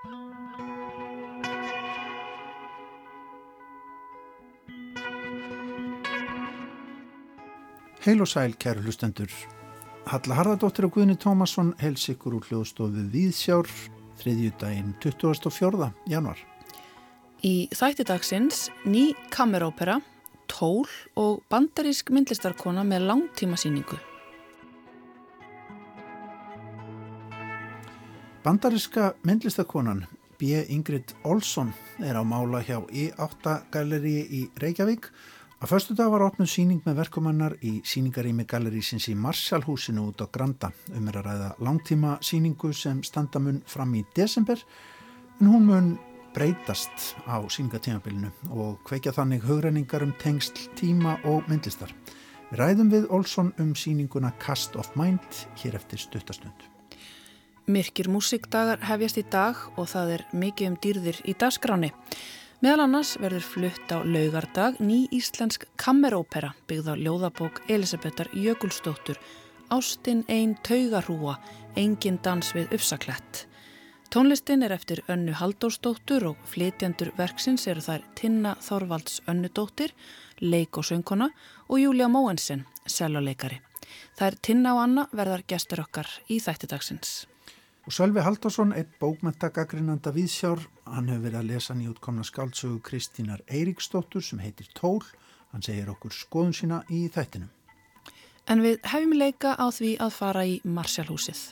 Heil og sæl, kæru hlustendur. Halla Harðardóttir og Guðni Tómasson hels ykkur úr hljóðstofu Víðsjár þriðjúdægin 24. januar. Í þætti dagsins ný kamerópera, tól og bandarísk myndlistarkona með langtíma síningu. Bandaríska myndlistarkonan B. Ingrid Olsson er á mála hjá I8 galleri í Reykjavík Að förstu dag var opnuð síning með verkumannar í síningarými gallerísins í Marshallhúsinu út á Granda um er að ræða langtíma síningu sem standa mun fram í desember en hún mun breytast á síningatímabilinu og kveikja þannig hugrenningar um tengsl, tíma og myndlistar. Við ræðum við Olsson um síninguna Cast of Mind hér eftir stuttastönd. Myrkir músikdagar hefjast í dag og það er mikið um dýrðir í dagskráni. Meðal annars verður flutt á laugardag ný íslensk kammerópera byggð á ljóðabók Elisabetar Jökulstóttur Ástinn einn taugarhúa, engin dans við uppsaklett. Tónlistin er eftir Önnu Haldórsdóttur og flytjandur verksins eru þær Tinna Þorvalds Önnudóttir, leik og söngkona og Júlia Móensen, seljuleikari. Er Tinna og Anna verðar gestur okkar í þættidagsins. Og Sölvi Haldarsson, einn bókmentagagrinanda viðsjár, hann hefur verið að lesa nýjútkomna skáldsögu Kristínar Eiríksdóttur sem heitir Tól. Hann segir okkur skoðun sína í þættinum. En við hefum leika á því að fara í Marsjálhúsið.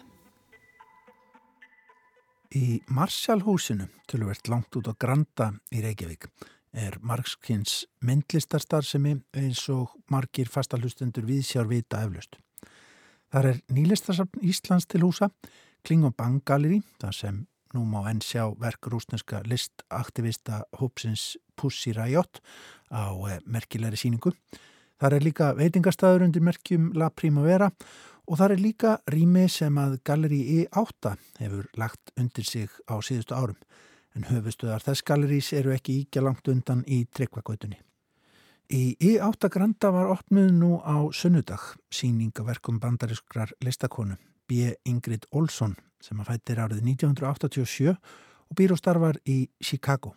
Í Marsjálhúsinu, tölvert langt út á Granda í Reykjavík, er Markskins myndlistarstarfsemi eins og margir fastalustendur viðsjár vita eflaust. Þar er nýlistarsafn Íslands til húsa Kling og Bang Gallery, þar sem nú má enn sjá verk rúsneska listaktivista hópsins Pussy Riot á eh, merkilegri síningu. Þar er líka veitingastæður undir merkjum La Primavera og þar er líka rými sem að Galleri E8 hefur lagt undir sig á síðustu árum. En höfustuðar þess gallerís eru ekki íkja langt undan í tryggvagautunni. Í E8 Granda var opnuð nú á sunnudag síningaverkum bandarískrar listakonu B. Ingrid Olsson sem að fættir árið 1987 og býr og starfar í Chicago.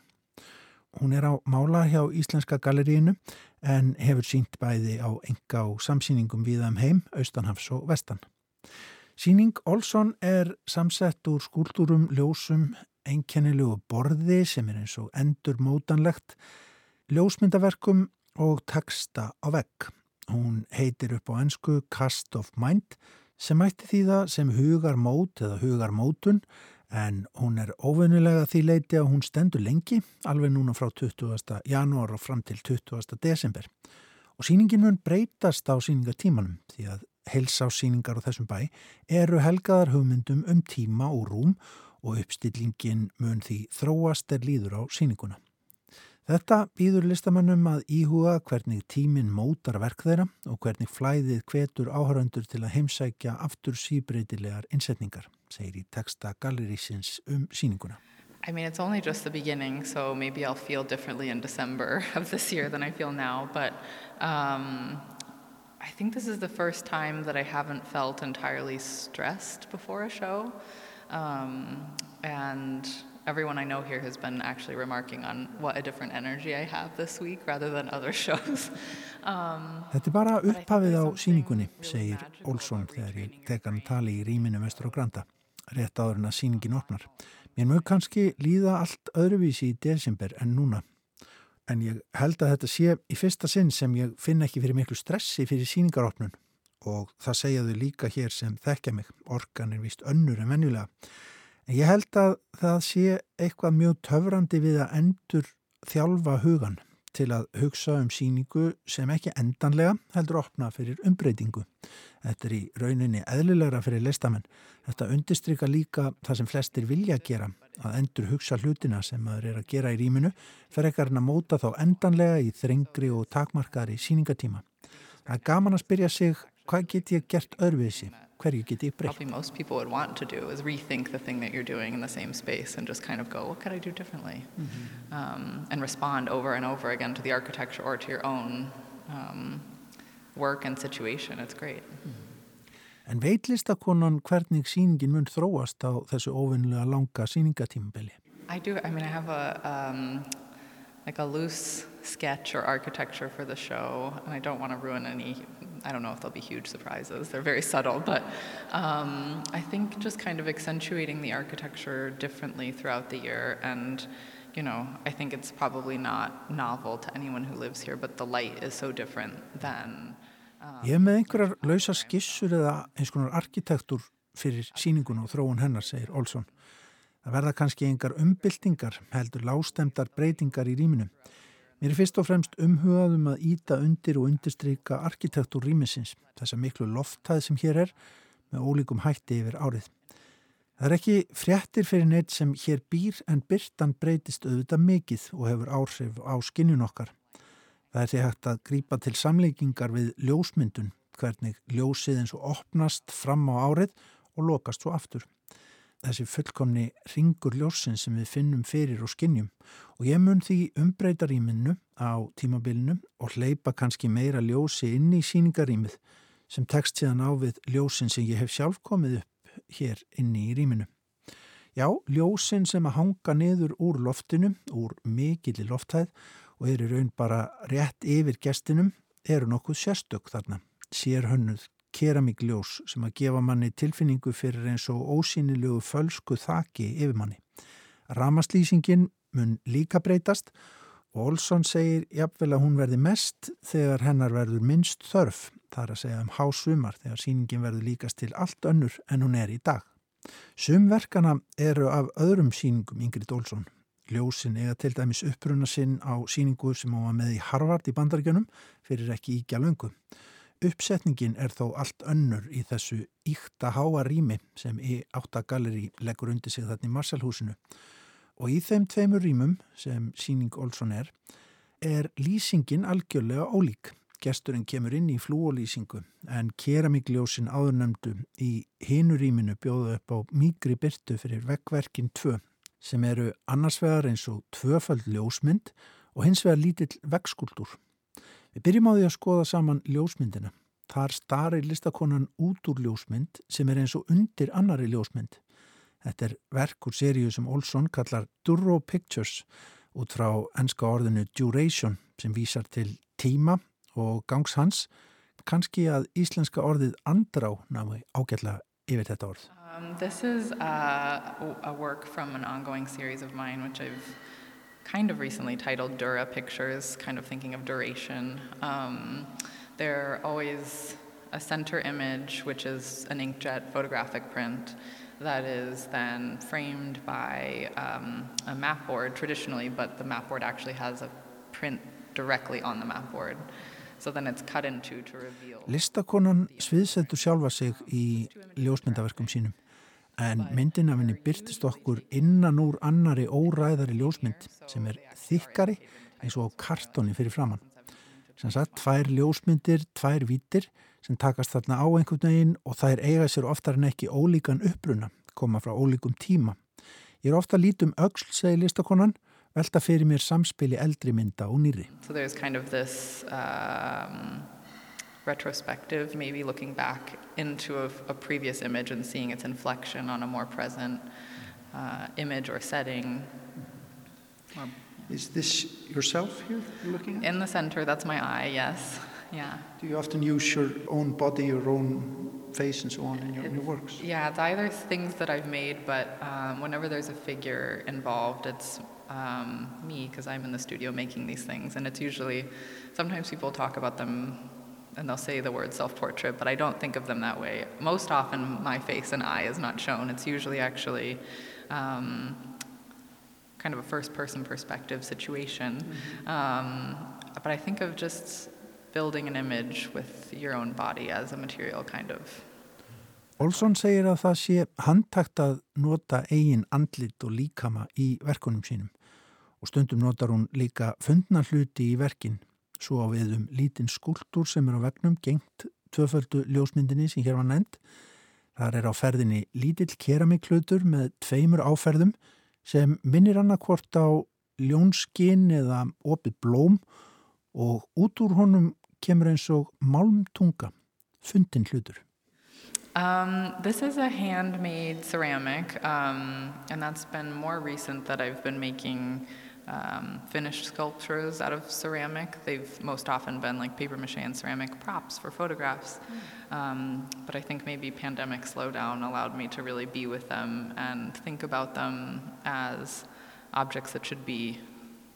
Hún er á mála hjá Íslenska galleríinu en hefur sínt bæði á enga og samsýningum viðam um heim, austanhafs og vestan. Síning Olsson er samsett úr skúldurum, ljósum, einkennilegu borði sem er eins og endur mótanlegt, ljósmyndaverkum og texta á vegg. Hún heitir upp á ennsku Cast of Mind sem mætti því það sem hugar mót eða hugar mótun en hún er óvennilega því leiti að hún stendur lengi alveg núna frá 20. janúar og fram til 20. desember og síningin mun breytast á síningatímanum því að helsásíningar á þessum bæ eru helgaðar hugmyndum um tíma og rúm og uppstillingin mun því þróast er líður á síninguna. Þetta býður listamannum að íhuga hvernig tíminn mótar verk þeirra og hvernig flæðið hvetur áhöröndur til að heimsækja aftur síbreytilegar innsetningar, segir í texta gallerísins um síninguna. I mean, it's only just the beginning, so maybe I'll feel differently in December of this year than I feel now, but um, I think this is the first time that I haven't felt entirely stressed before a show. Um, and everyone I know here has been actually remarking on what a different energy I have this week rather than other shows. Um, Þetta er bara upphafið á síningunni, segir Olsson þegar ég tek hann tali í rýminu mestur og granta, rétt áður en að síningin opnar. Mér mög kannski líða allt öðruvísi í desember en núna, en ég held að þetta sé í fyrsta sinn sem ég finna ekki fyrir miklu stressi fyrir síningaropnun og það segjaðu líka hér sem þekkja mig, orkan er vist önnur en venjulega. En ég held að það sé eitthvað mjög töfrandi við að endur þjálfa hugan til að hugsa um síningu sem ekki endanlega heldur opna fyrir umbreytingu. Þetta er í rauninni eðlilegra fyrir listamenn. Þetta undistrykka líka það sem flestir vilja gera, að endur hugsa hlutina sem maður er að gera í rýminu, fer ekkar að móta þá endanlega í þrengri og takmarkari síningatíma. Það er gaman að spyrja sig hvað get ég gert öðruvísi hverju get ég breytt? Probably most people would want to do is rethink the thing that you're doing in the same space and just kind of go, what could I do differently? Mm -hmm. um, and respond over and over again to the architecture or to your own um, work and situation. It's great. Mm -hmm. En veitlistakonan hvernig síningin mun þróast á þessu ofinlega langa síningatímabili? I do. I mean, I have a um, like a loose sketch or architecture for the show, and I don't want to ruin any. I don't know if there'll be huge surprises. They're very subtle, but um, I think just kind of accentuating the architecture differently throughout the year and you know, I think it's probably not novel to anyone who lives here, but the light is so different than... Um, Ég er með einhverjar lausa skissur eða eins konar arkitektur fyrir síningun og þróun hennar, segir Olsson. Það verða kannski einhver umbyltingar, heldur lástemdar breytingar í rýminu. Mér er fyrst og fremst umhugaðum að íta undir og undirstryka arkitektur rýmisins, þessa miklu lofthæð sem hér er, með ólíkum hætti yfir árið. Það er ekki fréttir fyrir neitt sem hér býr en byrtan breytist auðvitað mikið og hefur áhrif á skinnjun okkar. Það er því hægt að grýpa til samleikingar við ljósmyndun, hvernig ljósið eins og opnast fram á árið og lokast svo aftur. Þessi fullkomni ringur ljósin sem við finnum fyrir og skinnjum og ég mun því umbreyta rýminu á tímabilinu og hleypa kannski meira ljósi inn í síningarýmið sem tekst síðan á við ljósin sem ég hef sjálf komið upp hér inni í rýminu. Já, ljósin sem að hanga niður úr loftinu, úr mikilli lofthæð og eru raun bara rétt yfir gestinum, eru nokkuð sérstök þarna. Sér hönnuð keramíkljós sem að gefa manni tilfinningu fyrir eins og ósýnilegu fölsku þaki yfir manni. Ramaslýsingin mun líka breytast og Olsson segir jafnvel að hún verði mest þegar hennar verður minnst þörf Það er að segja um hásumar þegar síningin verður líkast til allt önnur en hún er í dag. Sumverkana eru af öðrum síningum Ingrid Olsson. Ljósin eiga til dæmis uppruna sinn á síningu sem hún var með í Harvard í bandargjönum fyrir ekki íkja löngu. Uppsetningin er þó allt önnur í þessu íkta háa rými sem í áttagalleri leggur undir sig þarna í Marsalhúsinu. Og í þeim tveimur rýmum sem síning Olsson er, er lýsingin algjörlega ólík. Gesturinn kemur inn í flúolýsingu en keramíkljósin áðurnemdu í hinuríminu bjóðu upp á mýgri byrtu fyrir vekkverkin 2 sem eru annarsvegar eins og tvöfald ljósmynd og hins vegar lítill vekkskuldur. Við byrjum á því að skoða saman ljósmyndina. Þar starir listakonan út úr ljósmynd sem er eins og undir annari ljósmynd. Þetta er verk úr seríu sem Olsson kallar Duro Pictures út frá enska orðinu Duration sem vísar til tíma og gangs hans kannski að íslenska orðið andrá námi ágætla yfir þetta orð. Um, this is a, a work from an ongoing series of mine which I've kind of recently titled Dura Pictures, kind of thinking of duration. Um, they're always a center image, which is an inkjet photographic print that is then framed by um, a map board traditionally, but the map board actually has a print directly on the map board. So then it's cut into to Listakonan sviðsettur sjálfa sig í ljósmyndaverkum sínum en myndin af henni byrtist okkur innan úr annari óræðari ljósmynd sem er þykkari eins og kartóni fyrir framann. Sem sagt, tvær ljósmyndir, tvær vítir sem takast þarna á einhvern veginn og þær eiga sér oftar en ekki ólíkan uppruna, koma frá ólíkum tíma. Ég er ofta lítum ögsl, segi listakonan, velta fyrir mér samspili eldri mynda og nýri. So retrospective, maybe looking back into a, a, previous image and seeing its inflection on a more present uh, image or setting. Um, Is this yourself here looking at? In the center, that's my eye, yes. Yeah. Do you often use your own body, your own face and so on in your, in your works? Yeah, it's either things that I've made, but um, whenever there's a figure involved, it's um, me because I'm in the studio making these things. And it's usually, sometimes people talk about them and they'll say the word self portrait, but I don't think of them that way. Most often, my face and eye is not shown. It's usually actually um, kind of a first person perspective situation. Mm-hmm. Um, but I think of just building an image with your own body as a material kind of. Olsson segir að það sé handtakt að nota eigin andlit og líkama í verkunum sínum og stundum notar hún líka fundna hluti í verkin svo á viðum lítinn skuldur sem er á vegnum gengt tvöföldu ljósmyndinni sem hér var nefnd. Þar er á ferðinni lítill keramiklutur með tveimur áferðum sem minnir annarkvort á ljónskinn eða opið blóm og út úr honum kemur eins og málmtunga, fundin hlutur. Um, this is a handmade ceramic, um, and that's been more recent that I've been making um, finished sculptures out of ceramic. They've most often been like paper mache and ceramic props for photographs. Um, but I think maybe pandemic slowdown allowed me to really be with them and think about them as objects that should be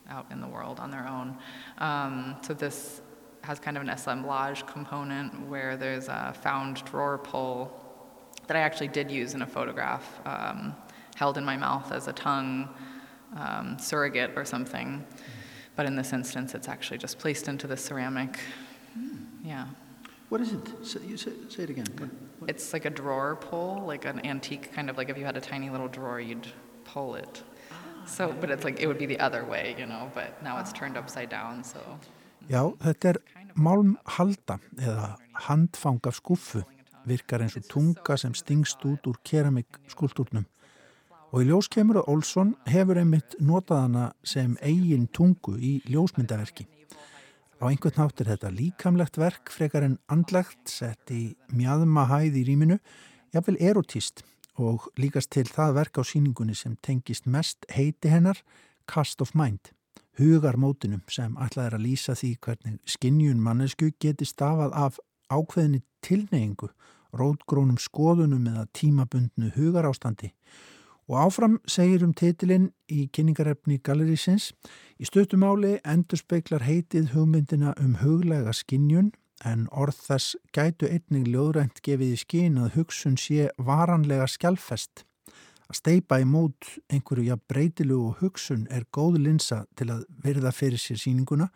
out in the world on their own. Um, so this has kind of an assemblage component where there's a found drawer pull that I actually did use in a photograph, um, held in my mouth as a tongue um, surrogate or something. But in this instance, it's actually just placed into the ceramic. Yeah. What is it? Say, you say, say it again. What, what? It's like a drawer pull, like an antique kind of like if you had a tiny little drawer, you'd pull it. So, but it's like it would be the other way, you know, but now it's turned upside down, so. Já, þetta er málmhalda eða handfang af skuffu virkar eins og tunga sem stingst út úr keramik skultúrnum og í ljós kemur að Olsson hefur einmitt notað hana sem eigin tungu í ljósmyndaverki. Á einhvern nátt er þetta líkamlegt verk frekar en andlegt sett í mjadma hæð í rýminu, jáfnvel erotíst og líkast til það verk á síningunni sem tengist mest heiti hennar Cast of Mind hugarmótinum sem ætlað er að lýsa því hvernig skinnjun mannesku geti stafað af ákveðinni tilneyingu, rótgrónum skoðunum eða tímabundnu hugarástandi. Og áfram segir um titilinn í kynningarefni Galerísins, í stötumáli endur speiklar heitið hugmyndina um huglega skinnjun en orð þess gætu einnig ljóðrænt gefið í skinn að hugsun sé varanlega skjálfest. Að steipa í mót einhverju ja breytilu og hugsun er góð linsa til að verða fyrir sér síninguna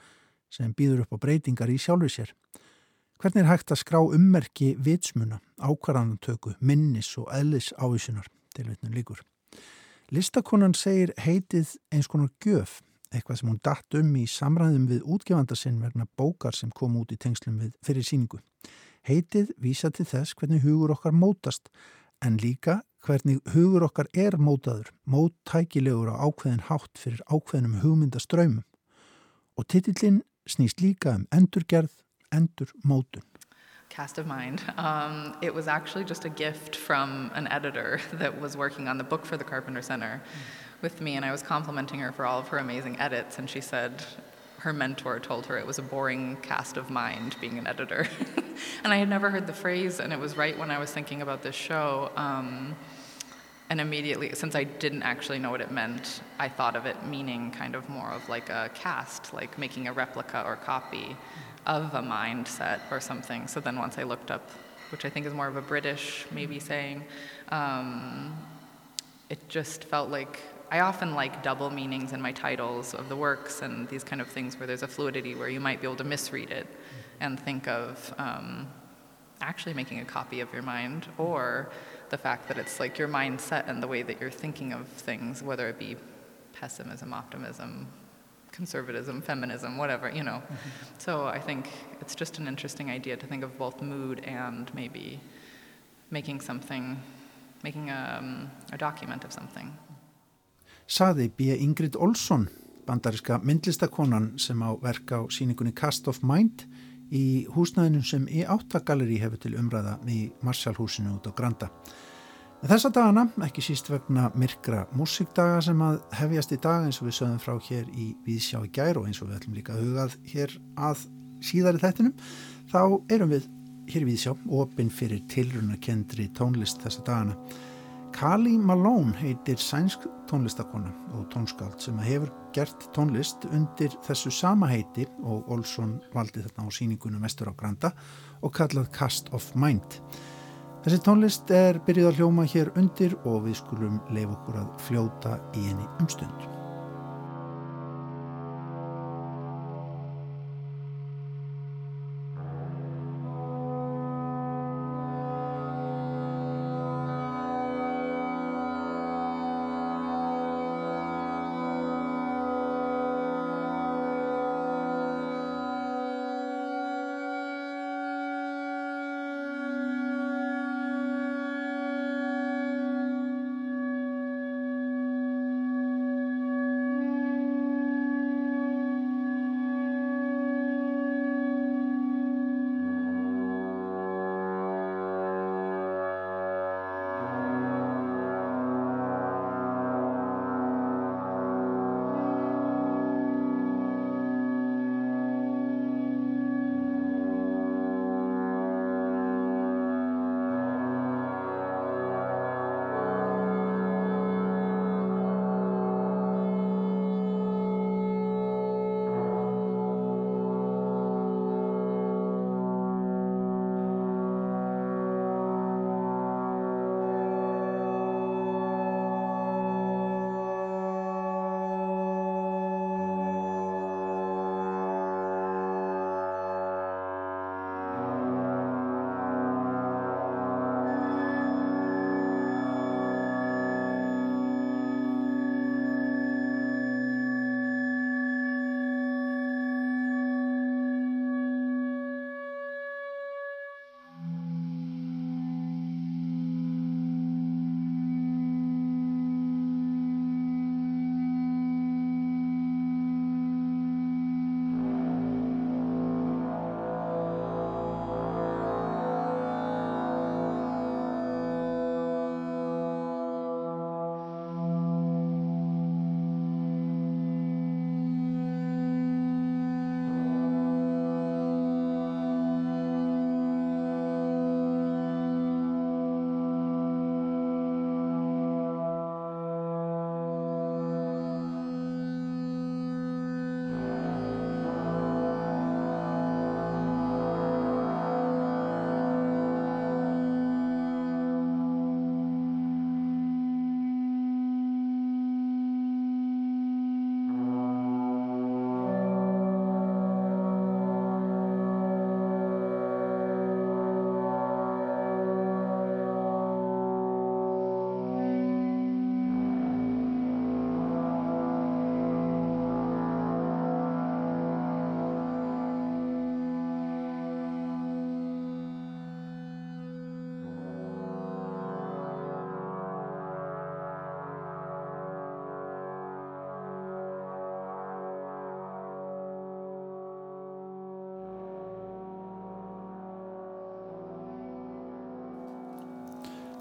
sem býður upp á breytingar í sjálfu sér. Hvernig er hægt að skrá ummerki vitsmuna, ákvarðanatöku, minnis og eðlis ávísunar til vitnum líkur? Listakonan segir heitið eins konar gjöf, eitthvað sem hún datt um í samræðum við útgefandasinn vegna bókar sem kom út í tengslum við fyrir síningu. Heitið vísa til þess hvernig hugur okkar mótast en líka hvernig hugur okkar er mótaður, móttækilegur á ákveðin hátt fyrir ákveðinum hugmyndaströymum. Og titillin snýst líka um endurgerð, endur mótun. Cast of Mind. Um, it was actually just a gift from an editor that was working on the book for the Carpenter Center mm. with me, and I was complimenting her for all of her amazing edits, and she said, her mentor told her it was a boring cast of mind being an editor. and I had never heard the phrase, and it was right when I was thinking about this show. Um, and immediately, since I didn't actually know what it meant, I thought of it meaning kind of more of like a cast, like making a replica or copy of a mindset or something. So then once I looked up, which I think is more of a British maybe saying, um, it just felt like I often like double meanings in my titles of the works and these kind of things where there's a fluidity where you might be able to misread it and think of um, actually making a copy of your mind or the fact that it's like your mindset and the way that you're thinking of things, whether it be pessimism, optimism, conservatism, feminism, whatever, you know. Mm-hmm. So I think it's just an interesting idea to think of both mood and maybe making something, making a, um, a document of something. saði B. Ingrid Olsson, bandariska myndlistakonan sem á verka á síningunni Cast of Mind í húsnæðinu sem E8 Gallerí hefur til umræða í Marshallhúsinu út á Granda. Þessa dagana, ekki síst vegna myrkra músikdaga sem að hefjast í dag eins og við sögum frá hér í Víðsjá í gær og eins og við ætlum líka að hugað hér að síðari þettinum, þá erum við hér í Víðsjá opinn fyrir tilrunarkendri tónlist þessa dagana. Kali Malone heitir sænsk tónlistakona og tónskáld sem hefur gert tónlist undir þessu sama heiti og Olsson valdi þetta á síningunum Vestur á Granda og kallað Cast of Mind. Þessi tónlist er byrjuð að hljóma hér undir og við skulum leif okkur að fljóta í henni umstund.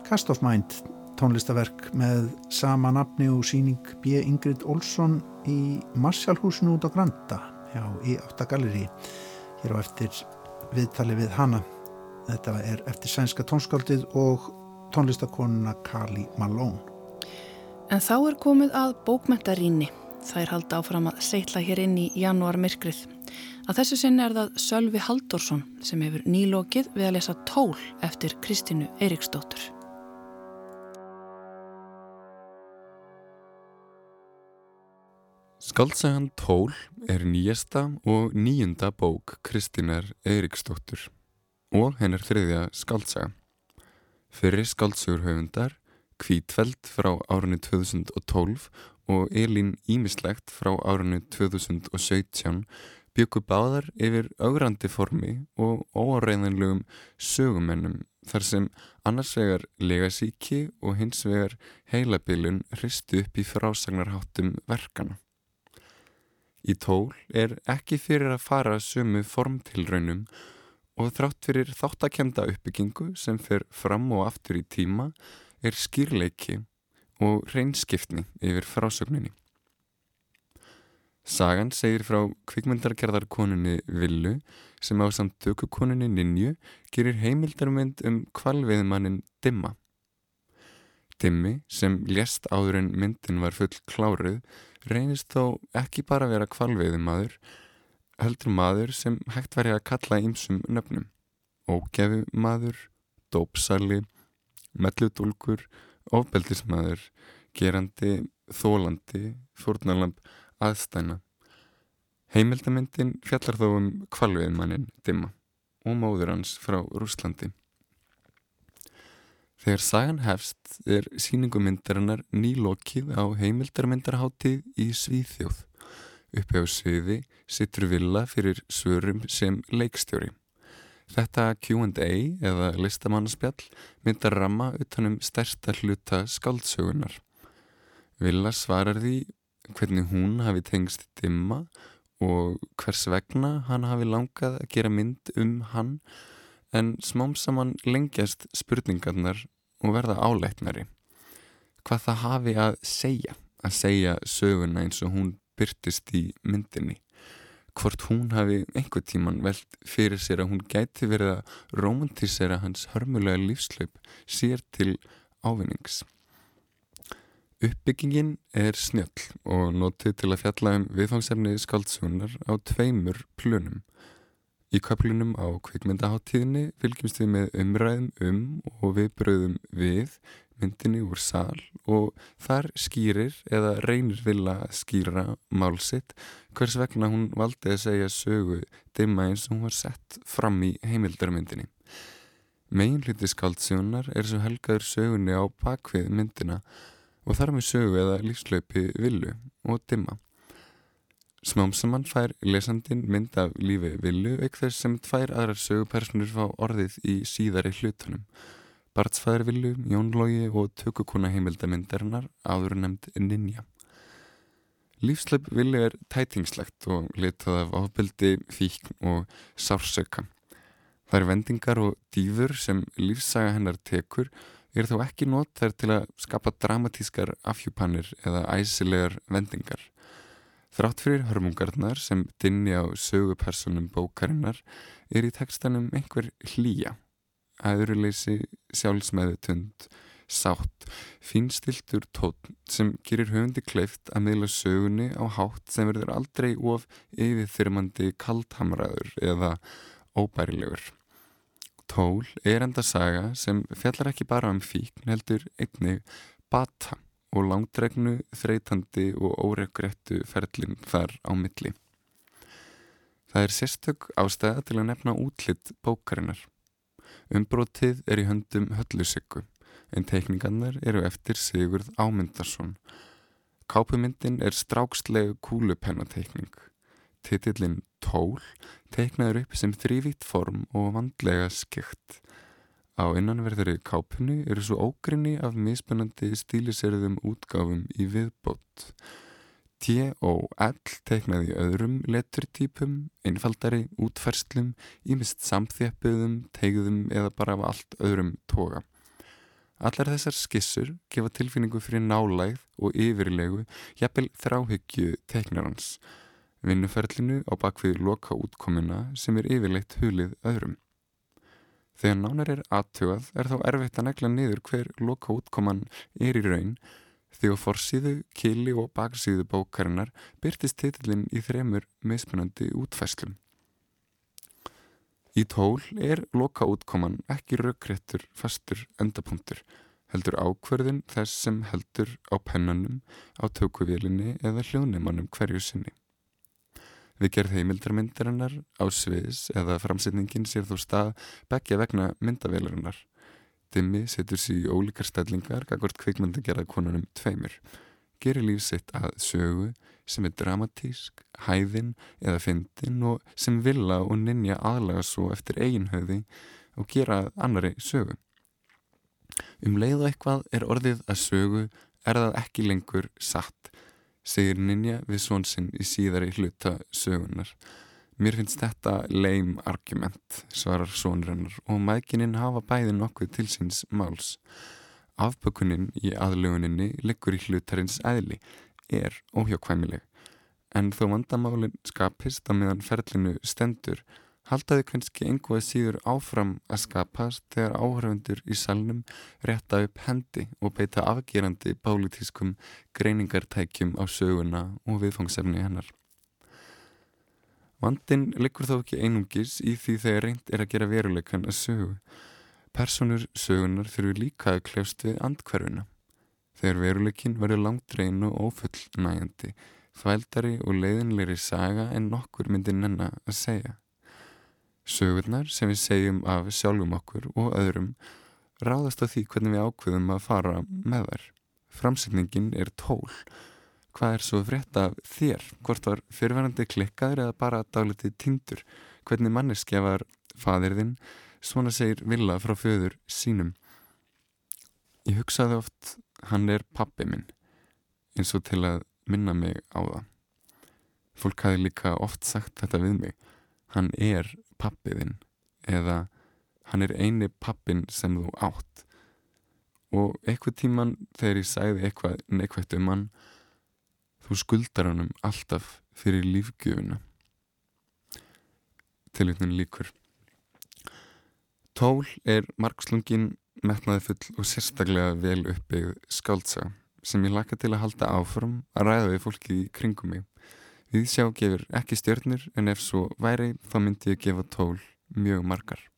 Cast of Mind tónlistaverk með sama nafni og síning B. Ingrid Olsson í Marshallhúsinu út á Granda já, í áttagalleri hér á eftir viðtali við hana. Þetta er eftir sænska tónskáldið og tónlistakonuna Kali Malone. En þá er komið að bókmentaríni það er halda áfram að seitla hér inn í janúar myrkrið að þessu sinni er það Sölvi Haldorsson sem hefur nýlokið við að lesa tól eftir Kristínu Eiriksdóttur Skaldsagan Tól er nýjasta og nýjunda bók Kristínar Eiriksdóttur og hennar þriðja skaldsaga. Fyrir skaldsugur höfundar, Kvítfeld frá árunni 2012 og Elín Ímislegt frá árunni 2017 byggu báðar yfir augrandi formi og óáreiðanlegum sögumennum þar sem annars vegar legasíki og hins vegar heilabilun hristu upp í frásagnarháttum verkana. Í tól er ekki fyrir að fara sumu formtilraunum og þrátt fyrir þáttakemda uppbyggingu sem fer fram og aftur í tíma er skýrleiki og reynskiftni yfir frásögninni. Sagan segir frá kvikmyndargerðarkoninni Villu sem á samt dökukoninni Ninju gerir heimildarmynd um kvalviðmannin Dimma. Dimmi sem lést áður en myndin var full kláruð reynist þó ekki bara vera kvalveiði maður, heldur maður sem hægt væri að kalla ímsum nöfnum. Ógefi maður, dópsali, melludólkur, ofbeldismadur, gerandi, þólandi, fórnalamb, aðstæna. Heimildamindin fjallar þó um kvalveiðmannin Dimma og móður hans frá Rúslandi. Þegar sagan hefst er síningumindarinnar nýlokið á heimildarmyndarháttið í Svíþjóð. Uppi á sviði sittur Villa fyrir svörum sem leikstjóri. Þetta Q&A eða listamannaspjall myndar ramma utanum stærsta hluta skáldsögunar. Villa svarar því hvernig hún hafi tengst dimma og hvers vegna hann hafi langað að gera mynd um hann en smám saman lengjast spurningarnar og verða áleitnari. Hvað það hafi að segja, að segja söguna eins og hún byrtist í myndinni. Hvort hún hafi einhver tíman veld fyrir sér að hún gæti verið að romantísera hans hörmulega lífslaup sér til ávinnings. Uppbyggingin er snjöll og notið til að fjalla um viðfangsefni skaldsugunar á tveimur plunum. Í köplunum á kvikmyndaháttíðinni fylgjumst við með umræðum um og við bröðum við myndinni úr sál og þar skýrir eða reynir vilja skýra málsitt hvers vegna hún valdi að segja sögu dimma eins og hún var sett fram í heimildarmyndinni. Megin hluti skáldsjónar er svo helgaður sögunni á bakvið myndina og þar með sögu eða lífslaupi villu og dimma. Smám saman fær lesandin mynd af lífi villu auk þess sem tvær aðrar sögupersonur fá orðið í síðari hlutunum. Bartsfæðar villu, Jónlógi og tökukona heimildamindarinnar áður nefnd Ninja. Lífsleip villu er tætingslegt og litað af ofbeldi, fíkn og sársöka. Það er vendingar og dýfur sem lífsaga hennar tekur er þó ekki nót þær til að skapa dramatískar afhjúpanir eða æsilegar vendingar. Þrátt fyrir hörmungarnar sem dinni á sögupersonum bókarinnar er í tekstanum einhver hlýja, aðuruleysi, sjálfsmeðutund, sátt, finstiltur tótt sem gerir höfundi kleift að meðla sögunni á hátt sem verður aldrei of yfirþyrmandi kaldhamraður eða óbærilegur. Tól er enda saga sem fjallar ekki bara um fíkn heldur einnig bata og langdregnu, þreytandi og óregrettu ferlinn þar á milli. Það er sérstök ástæða til að nefna útlitt bókarinnar. Umbrótið er í höndum hölluseggu, en teikningarnar eru eftir Sigurð Ámyndarsson. Kápumyndin er strákslega kúlupennateikning. Titillin Tól teiknaður upp sem þrývítt form og vandlega skikt. Á innanverðari kápunni eru svo ógrinni af mismunandi stíliserðum útgáfum í viðbót. T.O.L. teiknaði öðrum letturtypum, einfaldari, útferslum, ímist samþjappuðum, tegðum eða bara af allt öðrum toga. Allar þessar skissur gefa tilfinningu fyrir nálægð og yfirlegu jafnvel þráhyggju teiknarans, vinnuferlinu á bakvið loka útkomuna sem er yfirleitt hulið öðrum. Þegar nánar er aðtugað er þá erfitt að negla niður hver loka útkoman er í raun því á forsíðu, kili og baksíðu bókarinnar byrtist titillin í þremur mismunandi útfæslum. Í tól er loka útkoman ekki raukréttur fastur endapunktur, heldur ákverðin þess sem heldur á pennanum, á tökuvélinni eða hljóðneimanum hverju sinni. Við gerð heimildarmyndarinnar á sviðis eða framsetningin sér þó stað begja vegna myndavélarinnar. Dimmi setur sér í ólíkar stællingar gagvart kvikmyndagerða konunum tveimur. Gerir líf sitt að sögu sem er dramatísk, hæðin eða fyndin og sem vilja og ninja aðlaga svo eftir eiginhauði og gera annari sögu. Um leið og eitthvað er orðið að sögu er það ekki lengur satt, segir ninja við svonsinn í síðari hluta sögunar. Mér finnst þetta leim argument, svarar svonrennar og mækininn hafa bæði nokkuð til síns máls. Afbökunin í aðlöguninni liggur í hlutarins eðli, er óhjákvæmileg. En þó vandamálinn skapist að meðan ferlinu stendur, haldaði kannski einhvað síður áfram að skapast þegar áhörfundur í salnum rétta upp hendi og beita afgerandi bálitískum greiningartækjum á söguna og viðfangsefni hennar. Vandin liggur þó ekki einungis í því þegar reynd er að gera veruleikan að sögu. Personur sögunar þurfu líka að kljást við andkverfuna. Þegar veruleikin verður langdrein og ófullnægandi, þvældari og leiðinleiri saga en nokkur myndir nenna að segja. Sögurnar sem við segjum af sjálfum okkur og öðrum ráðast á því hvernig við ákveðum að fara með þær. Framsetningin er tól. Hvað er svo frétt af þér? Hvort var fyrirverandi klikkaður eða bara dálitið tindur? Hvernig manneskja var fadirðinn? Svona segir Villa frá föður sínum. Ég hugsaði oft hann er pappi minn eins og til að minna mig á það. Fólk hafi líka oft sagt þetta við mig. Hann er pappiðinn eða hann er eini pappin sem þú átt. Og eitthvað tíman þegar ég sagði eitthvað neikvægt um hann, þú skuldar hannum alltaf fyrir lífgjöfuna. Tilvíknin líkur. Tól er margslungin metnaði full og sérstaklega vel uppbyggð skáltsa sem ég laka til að halda áfram að ræða við fólki í kringum mig. Við sjá gefur ekki stjörnur en ef svo væri þá myndi ég gefa tól mjög margar.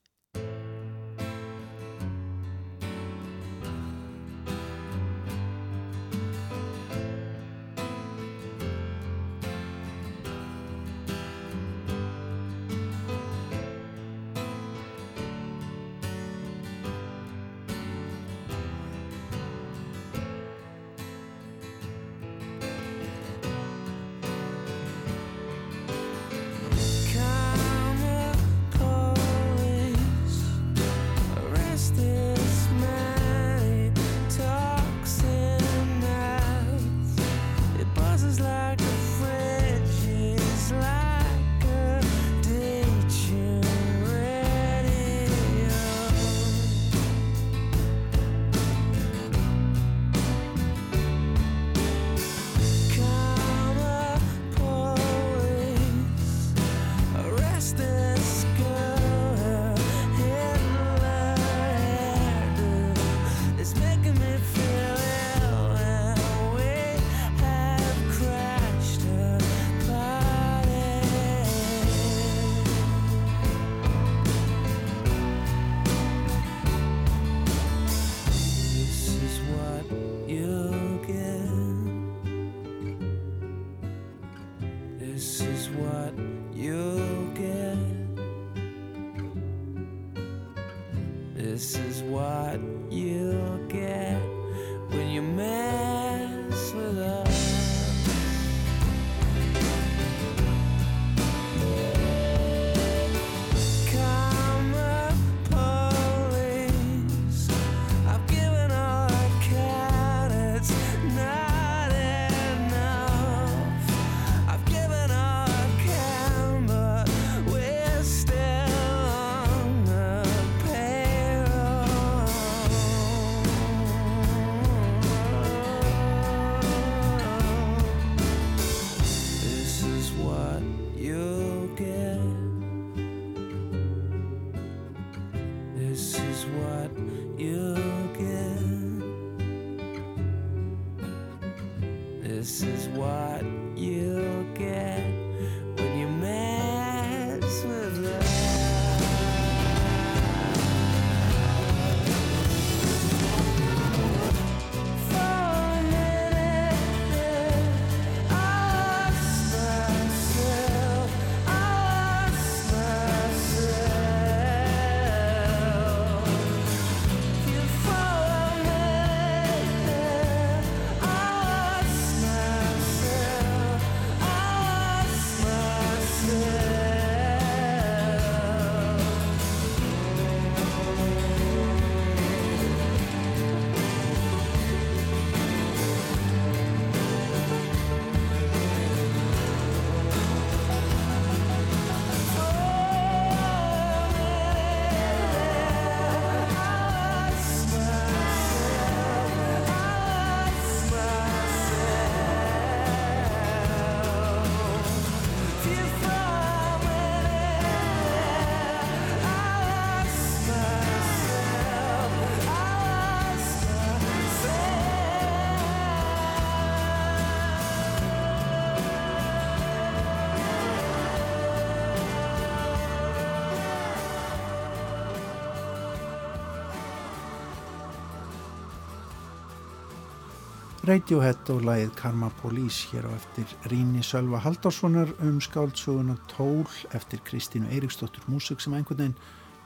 Radiohead og lagið Karma Police hér á eftir Ríni Sölva Haldarssonar um skáldsuguna Tól eftir Kristínu Eiríksdóttur. Músik sem einhvern veginn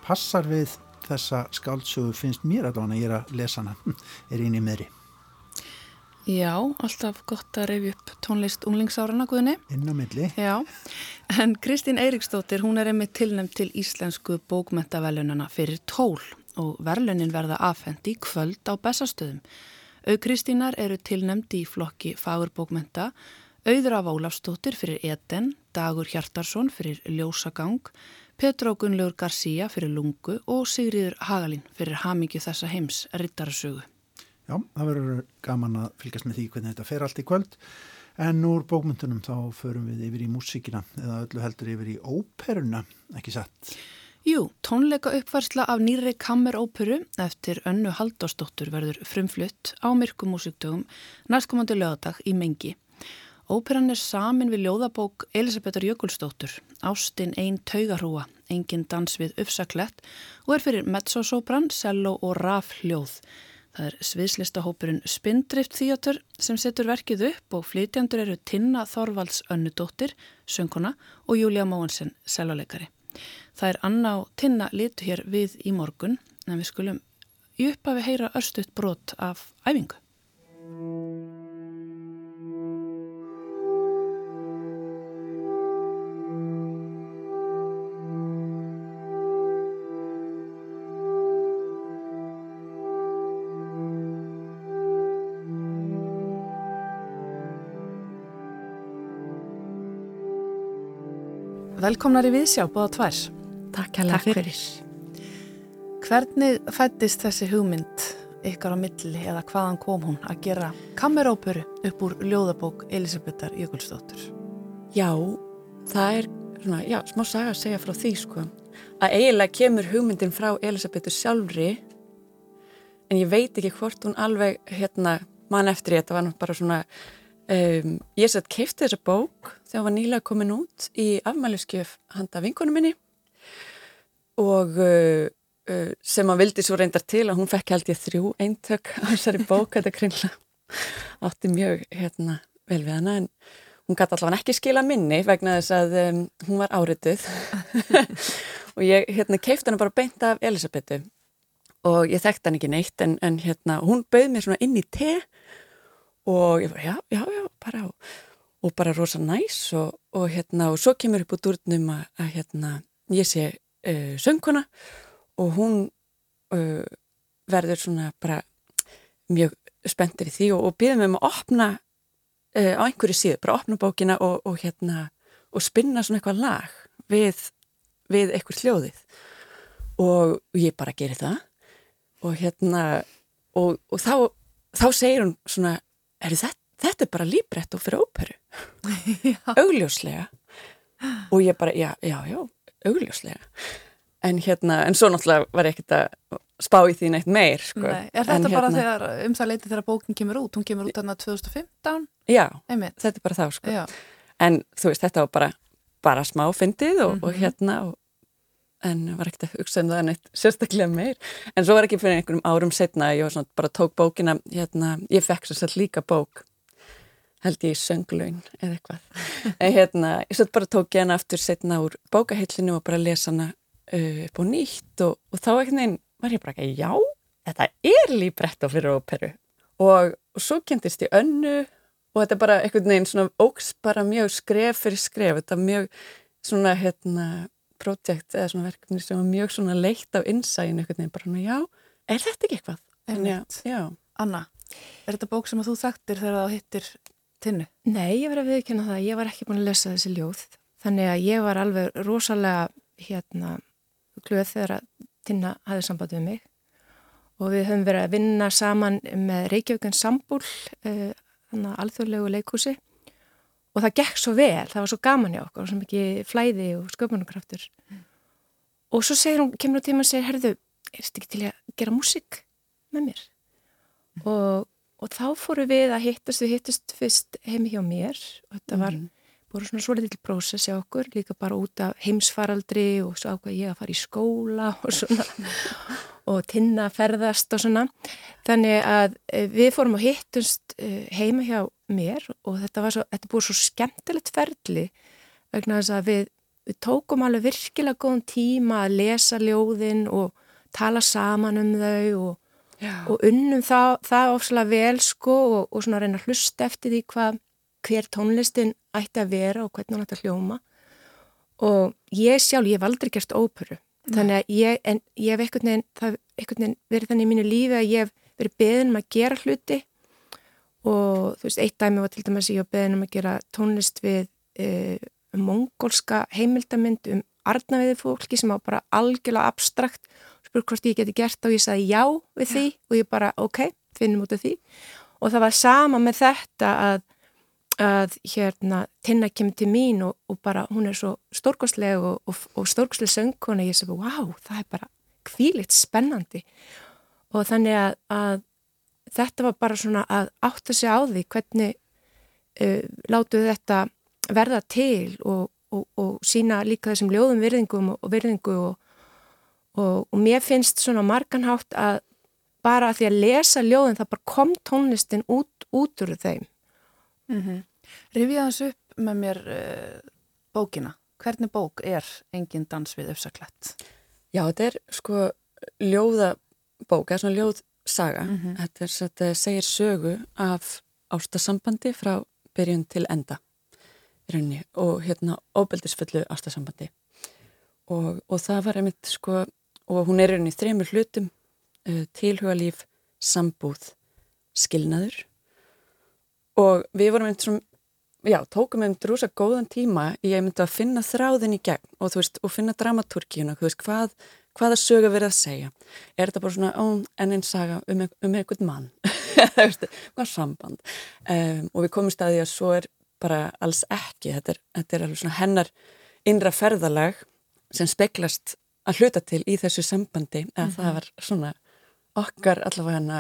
passar við þessa skáldsögu finnst mér að ég er að lesa hana. Er í meðri Já, alltaf gott að reyfi upp tónlist unglingsárana, Guðni. inn á milli. Já, en Kristín Eiríksdóttir, hún er einmitt tilnæmt til íslensku bókmentavelunana fyrir tól og verlunin verða afhend í kvöld á bestastöðum. Au Kristínar eru tilnæmt í flokki fagurbókmenta, auður af Ólafstóttir fyrir Eden, Dagur Hjartarsson fyrir Ljósagang, Petró Gunnlaugur García fyrir Lungu og Sigriður Hagalín fyrir Hamingju þessa heims rittarasögu. Já, það verður gaman að fylgjast með því hvernig þetta fer allt í kvöld en úr bókmyndunum þá förum við yfir í músíkina eða öllu heldur yfir í óperuna, ekki satt Jú, tónleika uppvarsla af nýri kammeróperu eftir önnu Haldósdóttur verður frumflutt á myrkumúsiktugum næstkomandi lögadag í Mengi. Óperan er samin við ljóðabók Elisabethar Jökulsdóttur, Ástin ein taugarúa, engin dans við uppsaklett og er fyrir mezzosopran, cello og rafljóð. Það er sviðslistahópurinn Spindrift Theater sem setur verkið upp og flytjandur eru Tinna Þorvalds önnudóttir, sönguna og Júlia Móhansen, celloleikari. Það er Anna og Tinna litu hér við í morgun en við skulum í upphafi heyra örstuðt brot af æfingu. Velkomnar í viðsjá, búða tvær. Takk hérlega fyrir. Hvernig fættist þessi hugmynd ykkar á milli eða hvaðan kom hún að gera kameróperu upp úr ljóðabók Elisabethar Jökulsdóttur? Já, það er svona, já, smá saga að segja frá því sko. Að eiginlega kemur hugmyndin frá Elisabetu sjálfri en ég veit ekki hvort hún alveg hérna mann eftir ég, þetta var bara svona um, ég sett keifti þessa bók þegar hún var nýlega komin út í afmæliskjöf handa vinkonum minni og uh, uh, sem að vildi svo reyndar til að hún fekk held ég þrjú eintök á þessari bók, þetta kringla átti mjög hérna vel við hana en hún gæti allavega ekki skila minni vegna þess að um, hún var árituð. Og ég hérna keifti hana bara beint af Elisabetu og ég þekkti hann ekki neitt en, en hérna hún bauð mér svona inn í te og ég var já, já, já, bara og, og bara rosa næs og, og hérna og svo kemur upp úr durnum að, að hérna ég sé uh, söngkona og hún uh, verður svona bara mjög spenntir í því og, og býðum um að opna uh, á einhverju síðu, bara opna bókina og, og hérna og spinna svona eitthvað lag við, við eitthvað hljóðið. Og ég bara geri það. Og hérna og, og þá, þá segir hún svona er þetta, þetta er bara líbrett og fyrir óperu augljóslega og ég bara, já, já, já augljóslega en hérna, en svo náttúrulega var ég ekkert að spá í því neitt meir sko. Nei, er En þetta bara hérna- þegar, um það leiti þegar bókin kemur út? Hún kemur út þarna 2015, Já, einmitt. þetta er bara þá sko. En þú veist, þetta var bara, bara smá fyndið og, og Mhm. hérna og, en var ekkert að hugsa um það neitt sérstaklega meir, en svo var ekki fyrir einhverjum árum setna, ég var svona, bara tók bókina hérna, ég fekk svo sett líka bók held ég í sönglaun eða eitthvað, en hérna ég svo bara tók hana aftur setna úr bókahillinu og bara lesa hana uh, upp á nýtt og, og þá einhvern veginn var ég bara ekki, já, þetta er líbretto fyrir óperu. Og, og svo kynntist ég önnu og þetta bara einhvern veginn svona óks bara mjög skref fyrir skref, þetta mjög svona hérna projekt eða svona verkefni sem var mjög svona leitt af innsægin einhvern veginn, bara svona já, er þetta ekki eitthvað? Þannig. Já, Anna, er þetta bók sem að þú þekktir þegar þú hittir tinnu? Nei, ég var að viðkynna það, ég var ekki búin að lesa þessi ljóð þannig að ég var alveg rosalega hérna glöð þegar að Tinna hafði samband við mig og við höfum verið að vinna saman með Reykjavíkun Sambúl uh, þannig að alþjóðlegu leikhúsi og það gekk svo vel, það var svo gaman hjá okkur og svo mikið flæði og sköpunarkraftur. Og svo segir hún, kemur á tíma og segir, herðu, er þetta ekki til að gera músík með mér? Og, og þá fóru við að hittast, við hittast fyrst heimi hjá mér og þetta var Mhm. Voru svona svolítið prósess hjá okkur, líka bara út af heimsfaraldri og svo ákvað ég að fara í skóla og svona og tinna ferðast og svona. Þannig að eh, við fórum að hittust eh, heima hjá mér og þetta var svo, þetta búið svo skemmtilegt ferli vegna þess að við, við tókum alveg virkilega góðan tíma að lesa ljóðin og tala saman um þau og, og unnum það, það ofslega vel sko og, og svona reyna að hlusta eftir því hvað hver tónlistin ætti að vera og hvernig hún ætti að hljóma. Og ég sjálf, ég hef aldrei gert óperu. Þannig að ég, en ég hef einhvern veginn, það hef einhvern veginn verið þannig í mínu lífi að ég hef verið beðin um að gera hluti. Og þú veist, eitt dæmi var til dæmis að ég var beðin um að gera tónlist við uh, mongolska heimildamind um arnaviði fólki sem var bara algjörlega abstrakt. Spurði hvort ég geti gert og ég sagði já við því og ég bara ok, finnum út af því. Og það var sama með þetta að, að hérna Tinna kemur til mín og, og bara hún er svo stórkostleg og, og, og stórkostleg söngkona ég segi wow, það er bara kvílitt spennandi og þannig að, að þetta var bara svona að átta sig á því hvernig uh, látu þetta verða til og, og, og sína líka þessum ljóðum virðingum og, og virðingu og, og, og mér finnst svona marganhátt að bara að því að lesa ljóðin það bara kom tónlistin út, út úr þeim. Mm -hmm. Rifið aðeins upp með mér uh, bókina. Hvernig bók er Engin dans við öfsaklett? já, þetta er sko ljóðabók, eða svona ljóðsaga Mhm. þetta, er, þetta segir sögu af ástasambandi frá byrjun til enda í rauninni, og hérna óbeldisfullu ástasambandi og, og það var einmitt sko og hún er í rauninni í þremur hlutum uh, tilhugalíf, sambúð skilnaður og við vorum einmitt svona já, tókum einmitt rosa góðan tíma í að myndi að finna þráðin í gegn og þú veist, og finna dramatúrkíuna, þú veist, hvað hvaða sögu verið að segja? Er þetta bara svona, ó, enn einn saga um, ein- um einhvern mann? Þú veist, hvað samband. Um, og við komum staði að svo er bara alls ekki, þetta er, þetta er alveg svona hennar innra ferðalag sem speglast að hluta til í þessu sambandi, eða það var svona okkar allavega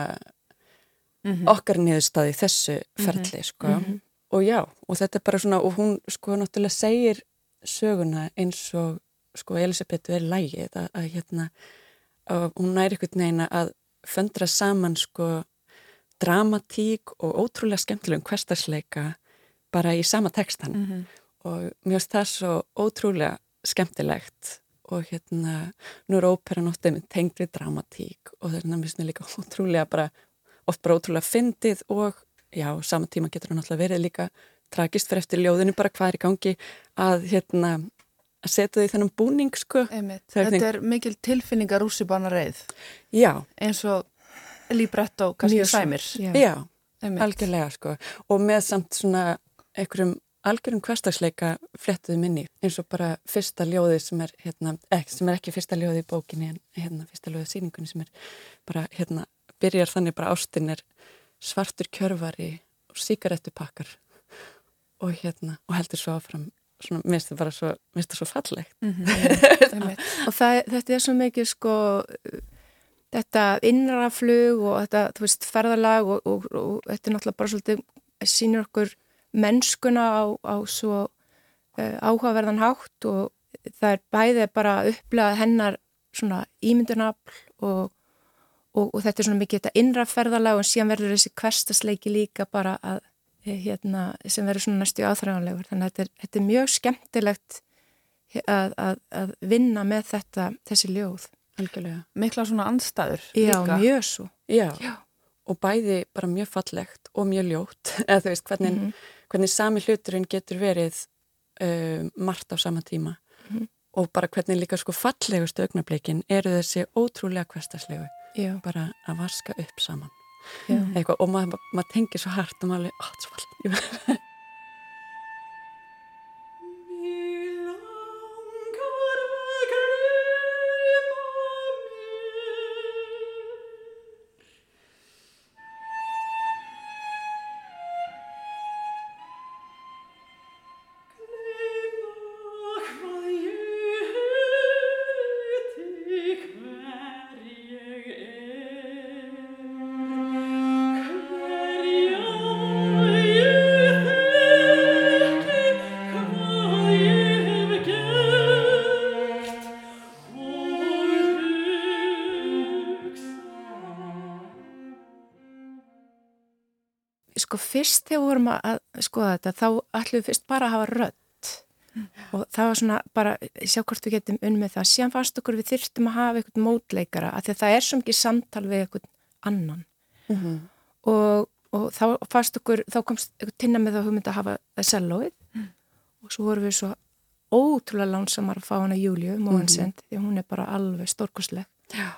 hana okkar niðurstaði þessu ferli, sko. Og já, og þetta er bara svona og hún sko náttúrulega segir söguna eins og sko Elisabeth verið lægið að, að hérna að hún næri einhvern veginn að föndra saman sko dramatík og ótrúlega skemmtilegum hverstarsleika bara í sama textan Mhm. og mér finnst það svo ótrúlega skemmtilegt og hérna nú er óperan oft einmitt tengd við dramatík og þarna mér finnst mér líka ótrúlega bara oft bara ótrúlega fyndið og já, saman tíma getur hann alltaf verið líka tragist fyrir eftir ljóðinu bara hvað er í gangi að hérna að setja því þennan búning sko Einmitt. Það er Þetta er mikil tilfinningar rússibanna reið já, eins og líbrett og kannski Mjög svo, sæmir. já. já, algjörlega sko og með samt svona einhverjum algjörum hverstagsleika flettuðu minni eins og bara fyrsta ljóði sem er hérna, ekki, sem er ekki fyrsta ljóði í bókinni en hérna fyrsta ljóði síningunni sem er bara hérna, byrjar þannig bara ástin er svartur kjörvari og síkarettupakkar og hérna, og heldur svo áfram svona, mér finnst það bara svo, mér finnst það svo fallegt Mhm, einmitt. og það, þetta er svo mikið sko þetta innraflug og þetta, þú veist, ferðalag og, og, og, og þetta er náttúrulega bara svolítið sýnir okkur mennskuna á, á svo uh, áhugaverðan hátt og það er bæðið bara að upplega hennar svona ímyndunafl og, og, og þetta er svona mikið þetta innraferðalag og síðan verður þessi hverstasleiki líka bara að eh, hérna, sem verður svona næstu áþræðanlegur þannig að þetta er, þetta er mjög skemmtilegt að, að, að vinna með þetta, þessi ljóð algjörlega. Mikla svona andstæður Já, líka. mjög svo Já. Já. og bæði bara mjög fallegt og mjög ljótt, eða þú veist hvernig, Mhm. hvernig sami hluturinn getur verið uh, margt á sama tíma Mhm. og bara hvernig líka sko fallegustu augnableikin eru þessi ótrúlega hverstaslegu, Já, bara að vaska upp saman. Og maður mað tengir svo hart og maður alveg, ó, þetta er svo fallegt fyrst þegar við vorum að, að skoða þetta þá ætlum við fyrst bara að hafa rödd. Og það var svona bara sjá hvort við getum unn með það. Síðan fannst okkur við þyrftum að hafa eitthvað mótleikara af því að það er svo mikið samtal við eitthvað annan. Mhm. og, og þá fannst okkur þá komst eitthvað tinna með það hugmynd að hafa það sellóið og svo vorum við svo ótrúlega lánsamar að fá hana Júliu Móhansend því hún er bara alveg stórkostleg. Já.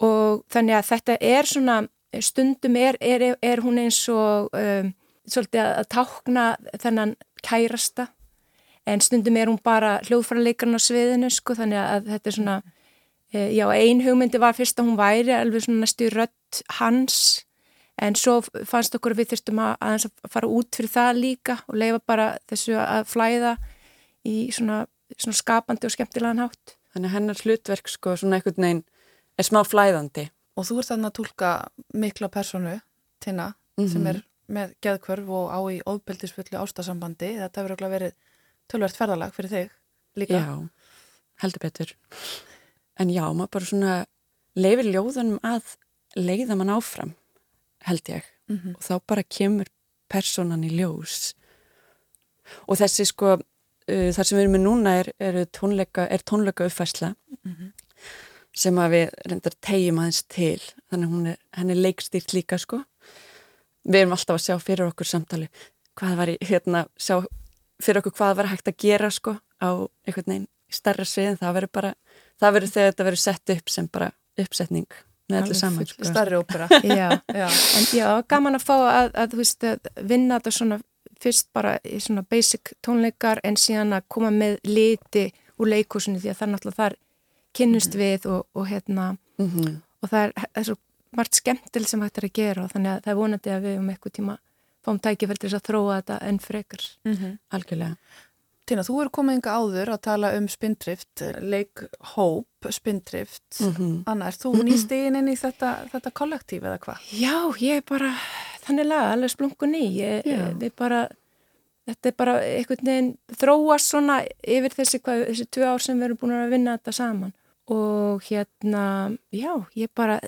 og þannig að þetta er svona stundum er, er, er hún eins og um, svolítið að, tákna þennan kærasta en stundum er hún bara hljóðfæraleikran á sviðinu sko þannig að þetta er svona e, já ein hugmyndi var fyrst að hún væri alveg svona næstu rödd hans en svo fannst okkur að við þurftum að, að fara út fyrir það líka og leifa bara þessu að flæða í svona, svona skapandi og skemmtilegan hátt Þannig hennar hlutverk sko svona einhvern veginn er smá flæðandi. Og þú ert þarna að tólka mikla personu, Tina, sem Mhm. er með geðkvörf og á í óðbeldisfullu ástasambandi. Þetta hefur örugglega verið tölvert ferðalag fyrir þig líka. Já, heldur betur. En já, maður bara svona leifir ljóðunum að leiða mann áfram, held ég. Mhm. Og þá bara kemur personan í ljós. Og þessi sko, uh, þar sem við erum með núna er, er, tónleika, tónleika uppfæsla Mhm. Sem að við reyndar tegjum aðeins til. Þannig hún er, henni er leikstýrt líka sko. Við erum alltaf að sjá fyrir okkur samtali hvað var í, hérna, sjá fyrir okkur hvað var hægt að gera sko á einhvern veginn stærra svið en það verður bara, það verður þegar þetta verður sett upp sem bara uppsetning með Alveg saman sko. Starri ópera. Já, Já. en já, gaman að fá að, að, þú veist, að vinna þetta svona fyrst bara í svona basic tónleikar en síðan að koma með liti úr leikúsinu því að það er náttúrulega þar kynnust við og, og hérna Mhm. og það er, það er svo margt skemmtil sem hægt er að gera og þannig að það er vonandi að við um eitthvað tíma fáum tækifælt til þess að þróa þetta enn frekar. Mhm. Algjörlega. Tina, þú eru komið yngar áður að tala um spindrift, leikhóp, spindrift. Mhm. Anna, er þú nýst inn inn í þetta, þetta kollektíf eða hvað? Já, ég er bara þannig laga, alveg splungun í ég, við bara þetta er bara einhvern veginn þróast svona yfir þessi, hvað, þessi tvö ár sem við erum búin að vinna þetta saman og hérna, já, ég bara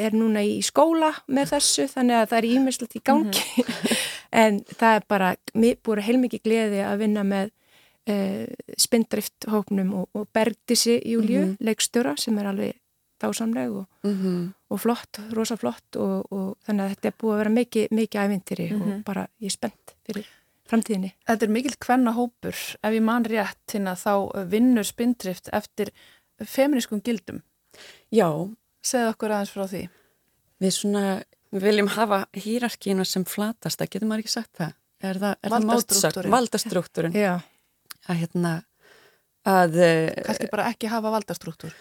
er núna í skóla með þessu þannig að það er ímislegt í gangi en það er bara búið heilmikið gleði að vinna með uh, spindrift hópnum og, og Bergdísi Júliu, Mhm. leikstjóra sem er alveg dásamleg og Mhm. og flott, rosa flott og, og þannig að þetta er búið að vera mikið, mikið Mhm. og bara ég er spennt fyrir framtíðinni. Þetta er mikill kvenna hópur. Ef ég man rétt, Tina, þá vinnur spindrift eftir feminískum gildum. Já, Segð okkur aðeins frá því. við svona við viljum hafa hýrarkínu sem flatasta, getur maður ekki sagt það? Er það, það mótsögn? Valdastruktúrin. Já, Að hérna, að... eh, Kannski bara ekki hafa valdastruktúr.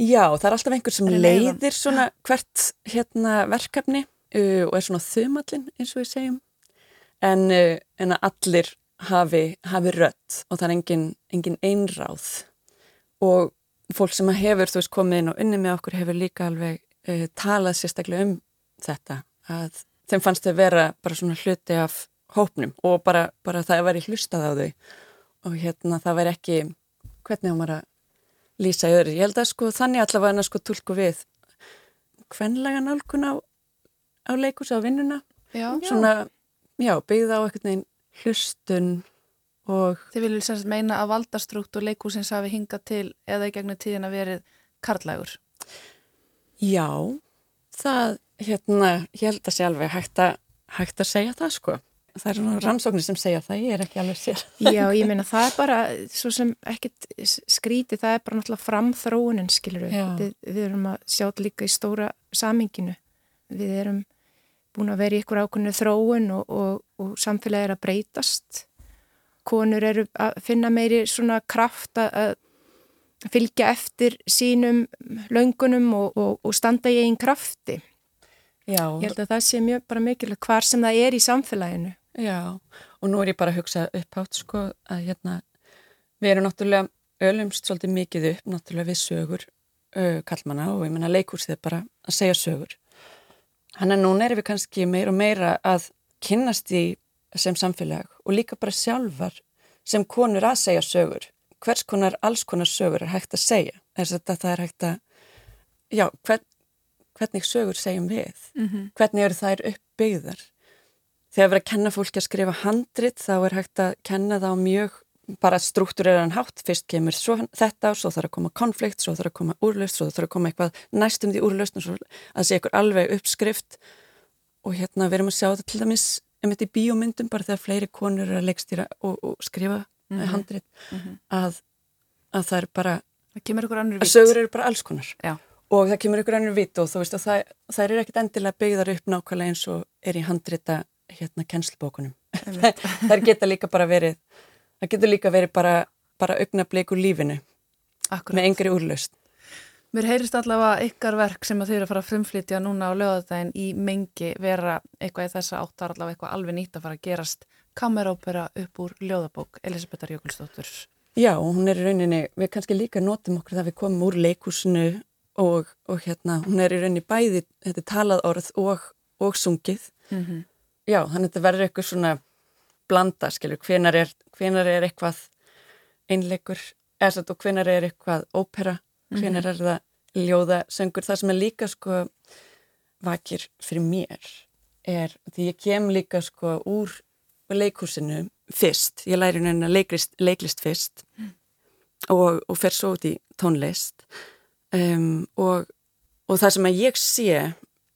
Já, það er alltaf einhver sem leiðir svona hvert hérna verkefni uh, og er svona þumallinn eins og við segjum en, uh, en að allir hafi, hafi rött og það er engin, engin einráð og fólk sem að hefur, þú veist, komið inn og unni með okkur hefur líka alveg uh, talað sérstaklega um þetta að þeim fannst þau vera bara svona hluti af hópnum og bara, bara það væri hlustað á þau og hérna það væri ekki hvernig á maður að lýsa í öðru. Ég held að sko þannig allavega að sko tólku við hvenlega nálgun á, á leikus á vinnuna Já. svona, já, byggða á veginn hlustun og Þið viljum sem sagt meina að valdastruktúr leikúsins hafi hingað til eða í gegnum tíðina verið karlægur. já, það, hérna, ég held að sé alveg hægt að, hægt að segja það, sko. Það er svona rannsóknir sem segja það, ég er ekki alveg sér. Já, ég meina það er bara, svo sem ekkit skríti, það er bara náttúrulega framþróunin, skilur við. Við. Við erum að sjá líka í stóra saminginu. Við erum búin að vera í ykkur ákveðinu þróun og, og, og samfélagi er að breytast. Konur eru að finna meiri svona kraft að, fylgja eftir sínum löngunum og, og, og standa í einn krafti. Já, Ég held að það sé mjög bara mikilvægt hvar sem það er í samfélaginu. já, og nú er ég bara að hugsa upphátt, sko, að hérna, við erum náttúrulega ölumst svolítið mikið upp, náttúrulega við sögur uh, kallmanna og ég menna leikúsið er bara að segja sögur. Þannig að núna erum við kannski meira og meira að kynnast í sem samfélag og líka bara sjálfar sem konur að segja sögur. Hvers konar, alls konar sögur er hægt að segja. Þess að það er hægt að, já, hvern, hvernig sögur segjum við? Mm Hvernig eru þær uppbyggðar? Þegar við erum að kenna fólki að skrifa handrit þá er hægt að kenna það á mjög bara struktúreraðan hátt. Fyrst kemur svo þetta svo þarf að koma konflikt, svo þarf að koma úrlaust, svo þarf að koma eitthvað næstum því úrlaust og svo að sé ykkur alveg uppskrift og hérna við erum að sjá þetta til dæmis einmitt í bíómyndum bara þegar fleiri konur eru að leikstýra og, og skrifa mm Mhm. handrit Mhm. að, að það er bara, að sögur eru bara alls konar Já. og það kemur ykkur annir vitt og þú veist að það, það er ekkit endilega byggðar upp nákvæmlega eins og er í handrita hérna kennslubókunum. Einmitt. það geta líka bara verið, það getur líka verið bara, bara augnablik úr lífinu Akkurat. með engri úrlaust. Mér heyrist allavega ykkar verk sem að þau eru að fara að frumflytja núna á lögadaginn í mengi vera eitthvað í þessa áttar allavega eitthvað alveg nýtt að fara að gerast kamerópera upp úr ljóðabók Elisabethar Jökulsdóttur. Já, hún er í rauninni, við kannski líka notum okkur það við komum úr leikúsinu og, og hérna, hún er í rauninni bæði, þetta talað orð og, og sungið. Mm -hmm. Já, þannig að þetta verður eitthvað svona blanda, skilur, hvenar er, hvenar er eitthvað einleikur, eða hvenar er eitthvað ópera, hvenar er það ljóðasöngur, það sem er líka sko vakir fyrir mér er, því ég kem líka sko úr leikúsinu fyrst, ég læri henni leiklist, leiklist fyrst og, og fer svo út í tónlist. Um, og, og það sem að ég sé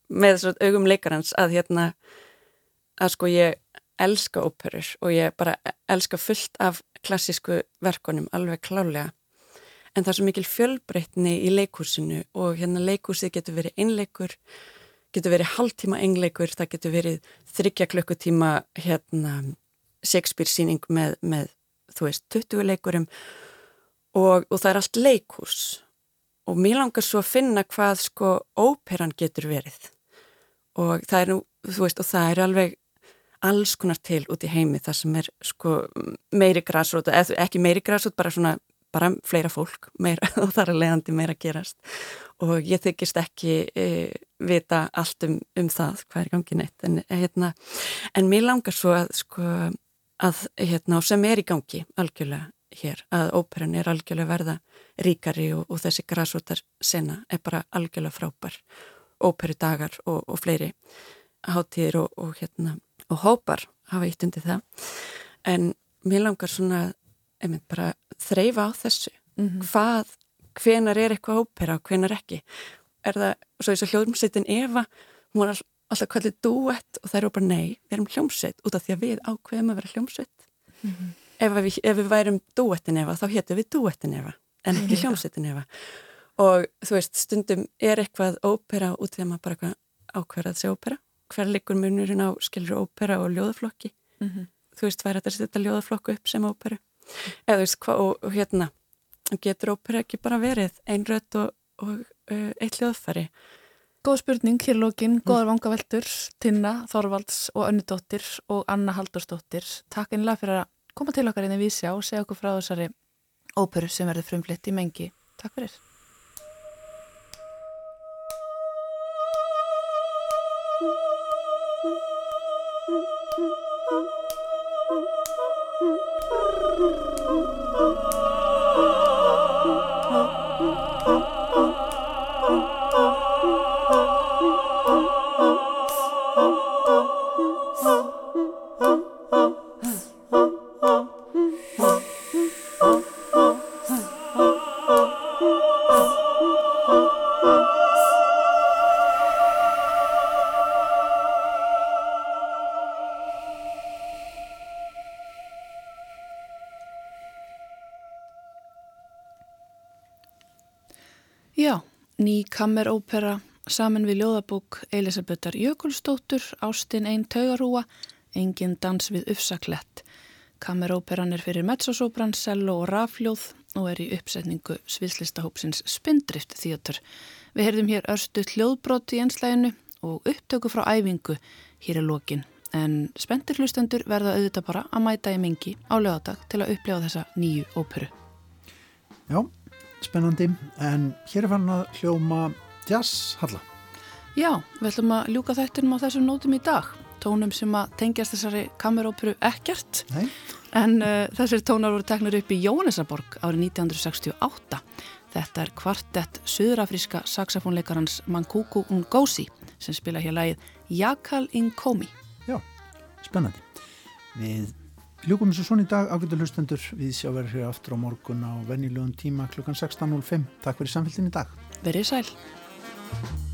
með þess að augum leikarans að hérna að sko ég elska óperur og ég bara elska fullt af klassísku verkonum alveg klálega en það er svo mikil fjölbreytni í leikúsinu og hérna leikúsið getur verið einleikur, getur verið hálftíma einleikur, það getur verið þryggja klukkutíma hérna Shakespeare síning með, með þú veist, 20 leikurum og, og það er allt leikús og mér langar svo að finna hvað sko óperan getur verið. Og það er nú, þú veist, og það er alveg alls konar til út í heimi það sem er sko meiri græsrót, ekki meiri græsrót, bara svona bara fleira fólk meira, og það er leiðandi meira að gerast. Og ég þykist ekki e, vita allt um, um það hvað er í gangi neitt. En, hérna, en mér langar svo að sko að hérna, sem er í gangi algjörlega hér, að óperan er algjörlega verða ríkari og, og þessi græsrótar sena er bara algjörlega frábær. Óperudagar og, og fleiri hátíðir og, og hérna og hópar hafa ítt undir það. En mér langar svona einmitt bara þreyfa á þessu. Mhm. hvað, hvenar er eitthvað ópera og hvenar ekki? Er það, svo þess að hljómsveitin Eva hún var all, alltaf kallið duett og það eru bara nei, við erum hljómsveit út af því að við ákveðum að vera hljómsveit. Ef, við, ef við værum duettin Eva þá héttum við duettin Eva en ekki hljómsveitin Eva. Og þú veist, stundum er eitthvað ópera út því að maður bara ákveður að segja ópera. Hver liggur munurinn á skilur ópera og ljóðaflokki? Mhm. þú veist, væri þetta að setja ljóðaflokku upp sem óperu eða þú veist, hvað, og, og hérna getur ópera ekki bara verið einrödd og, og uh, eitt ljóðfæri Góð spurning, hér lókin, góðar vangaveltur, Tinna, Þorvalds og Önnudóttir og Anna Haldursdóttir. Takk einlega fyrir að koma til okkar inn í vísjá og segja okkur frá þessari óperu sem verður frumflitt í mengi Takk fyrir. Já, ný kammerópera saman við ljóðabók Elisabetar Jökulstóttur, Ástin einn taugarúa, engin dans við uppsaklett. Kammeróperan er fyrir mezzosopran, cello og rafljóð og er í uppsetningu sviðslistahópsins Spindrift Theater. Við heyrðum hér örstu hljóðbrot í einslæginu og upptöku frá æfingu hér er lokin. En spenntir hlustendur verða auðvitað bara að mæta í mingi á lögadag til að upplefa þessa nýju óperu. Já, spennandi, en hér er fann að hljóma jazz, Halla. Já, við ætlum að ljúka þættinum á þessum nótum í dag. Tónum sem að tengjast þessari kameróperu ekkert. Nei, En uh, þessir tónar voru teknur upp í Jóhannesaborg árið 1968. Þetta er kvartett söðurafríska saxofónleikarans Mankuku Ngozi sem spila hér lagið Jakal Inkomi. já, spennandi. Við ljúkum þessu svona í dag, ágættu hlustendur, við sjá verður hér aftur á morgun á venjulegum tíma klukkan 16.05. Takk fyrir samfélgin í dag. Verið sæl.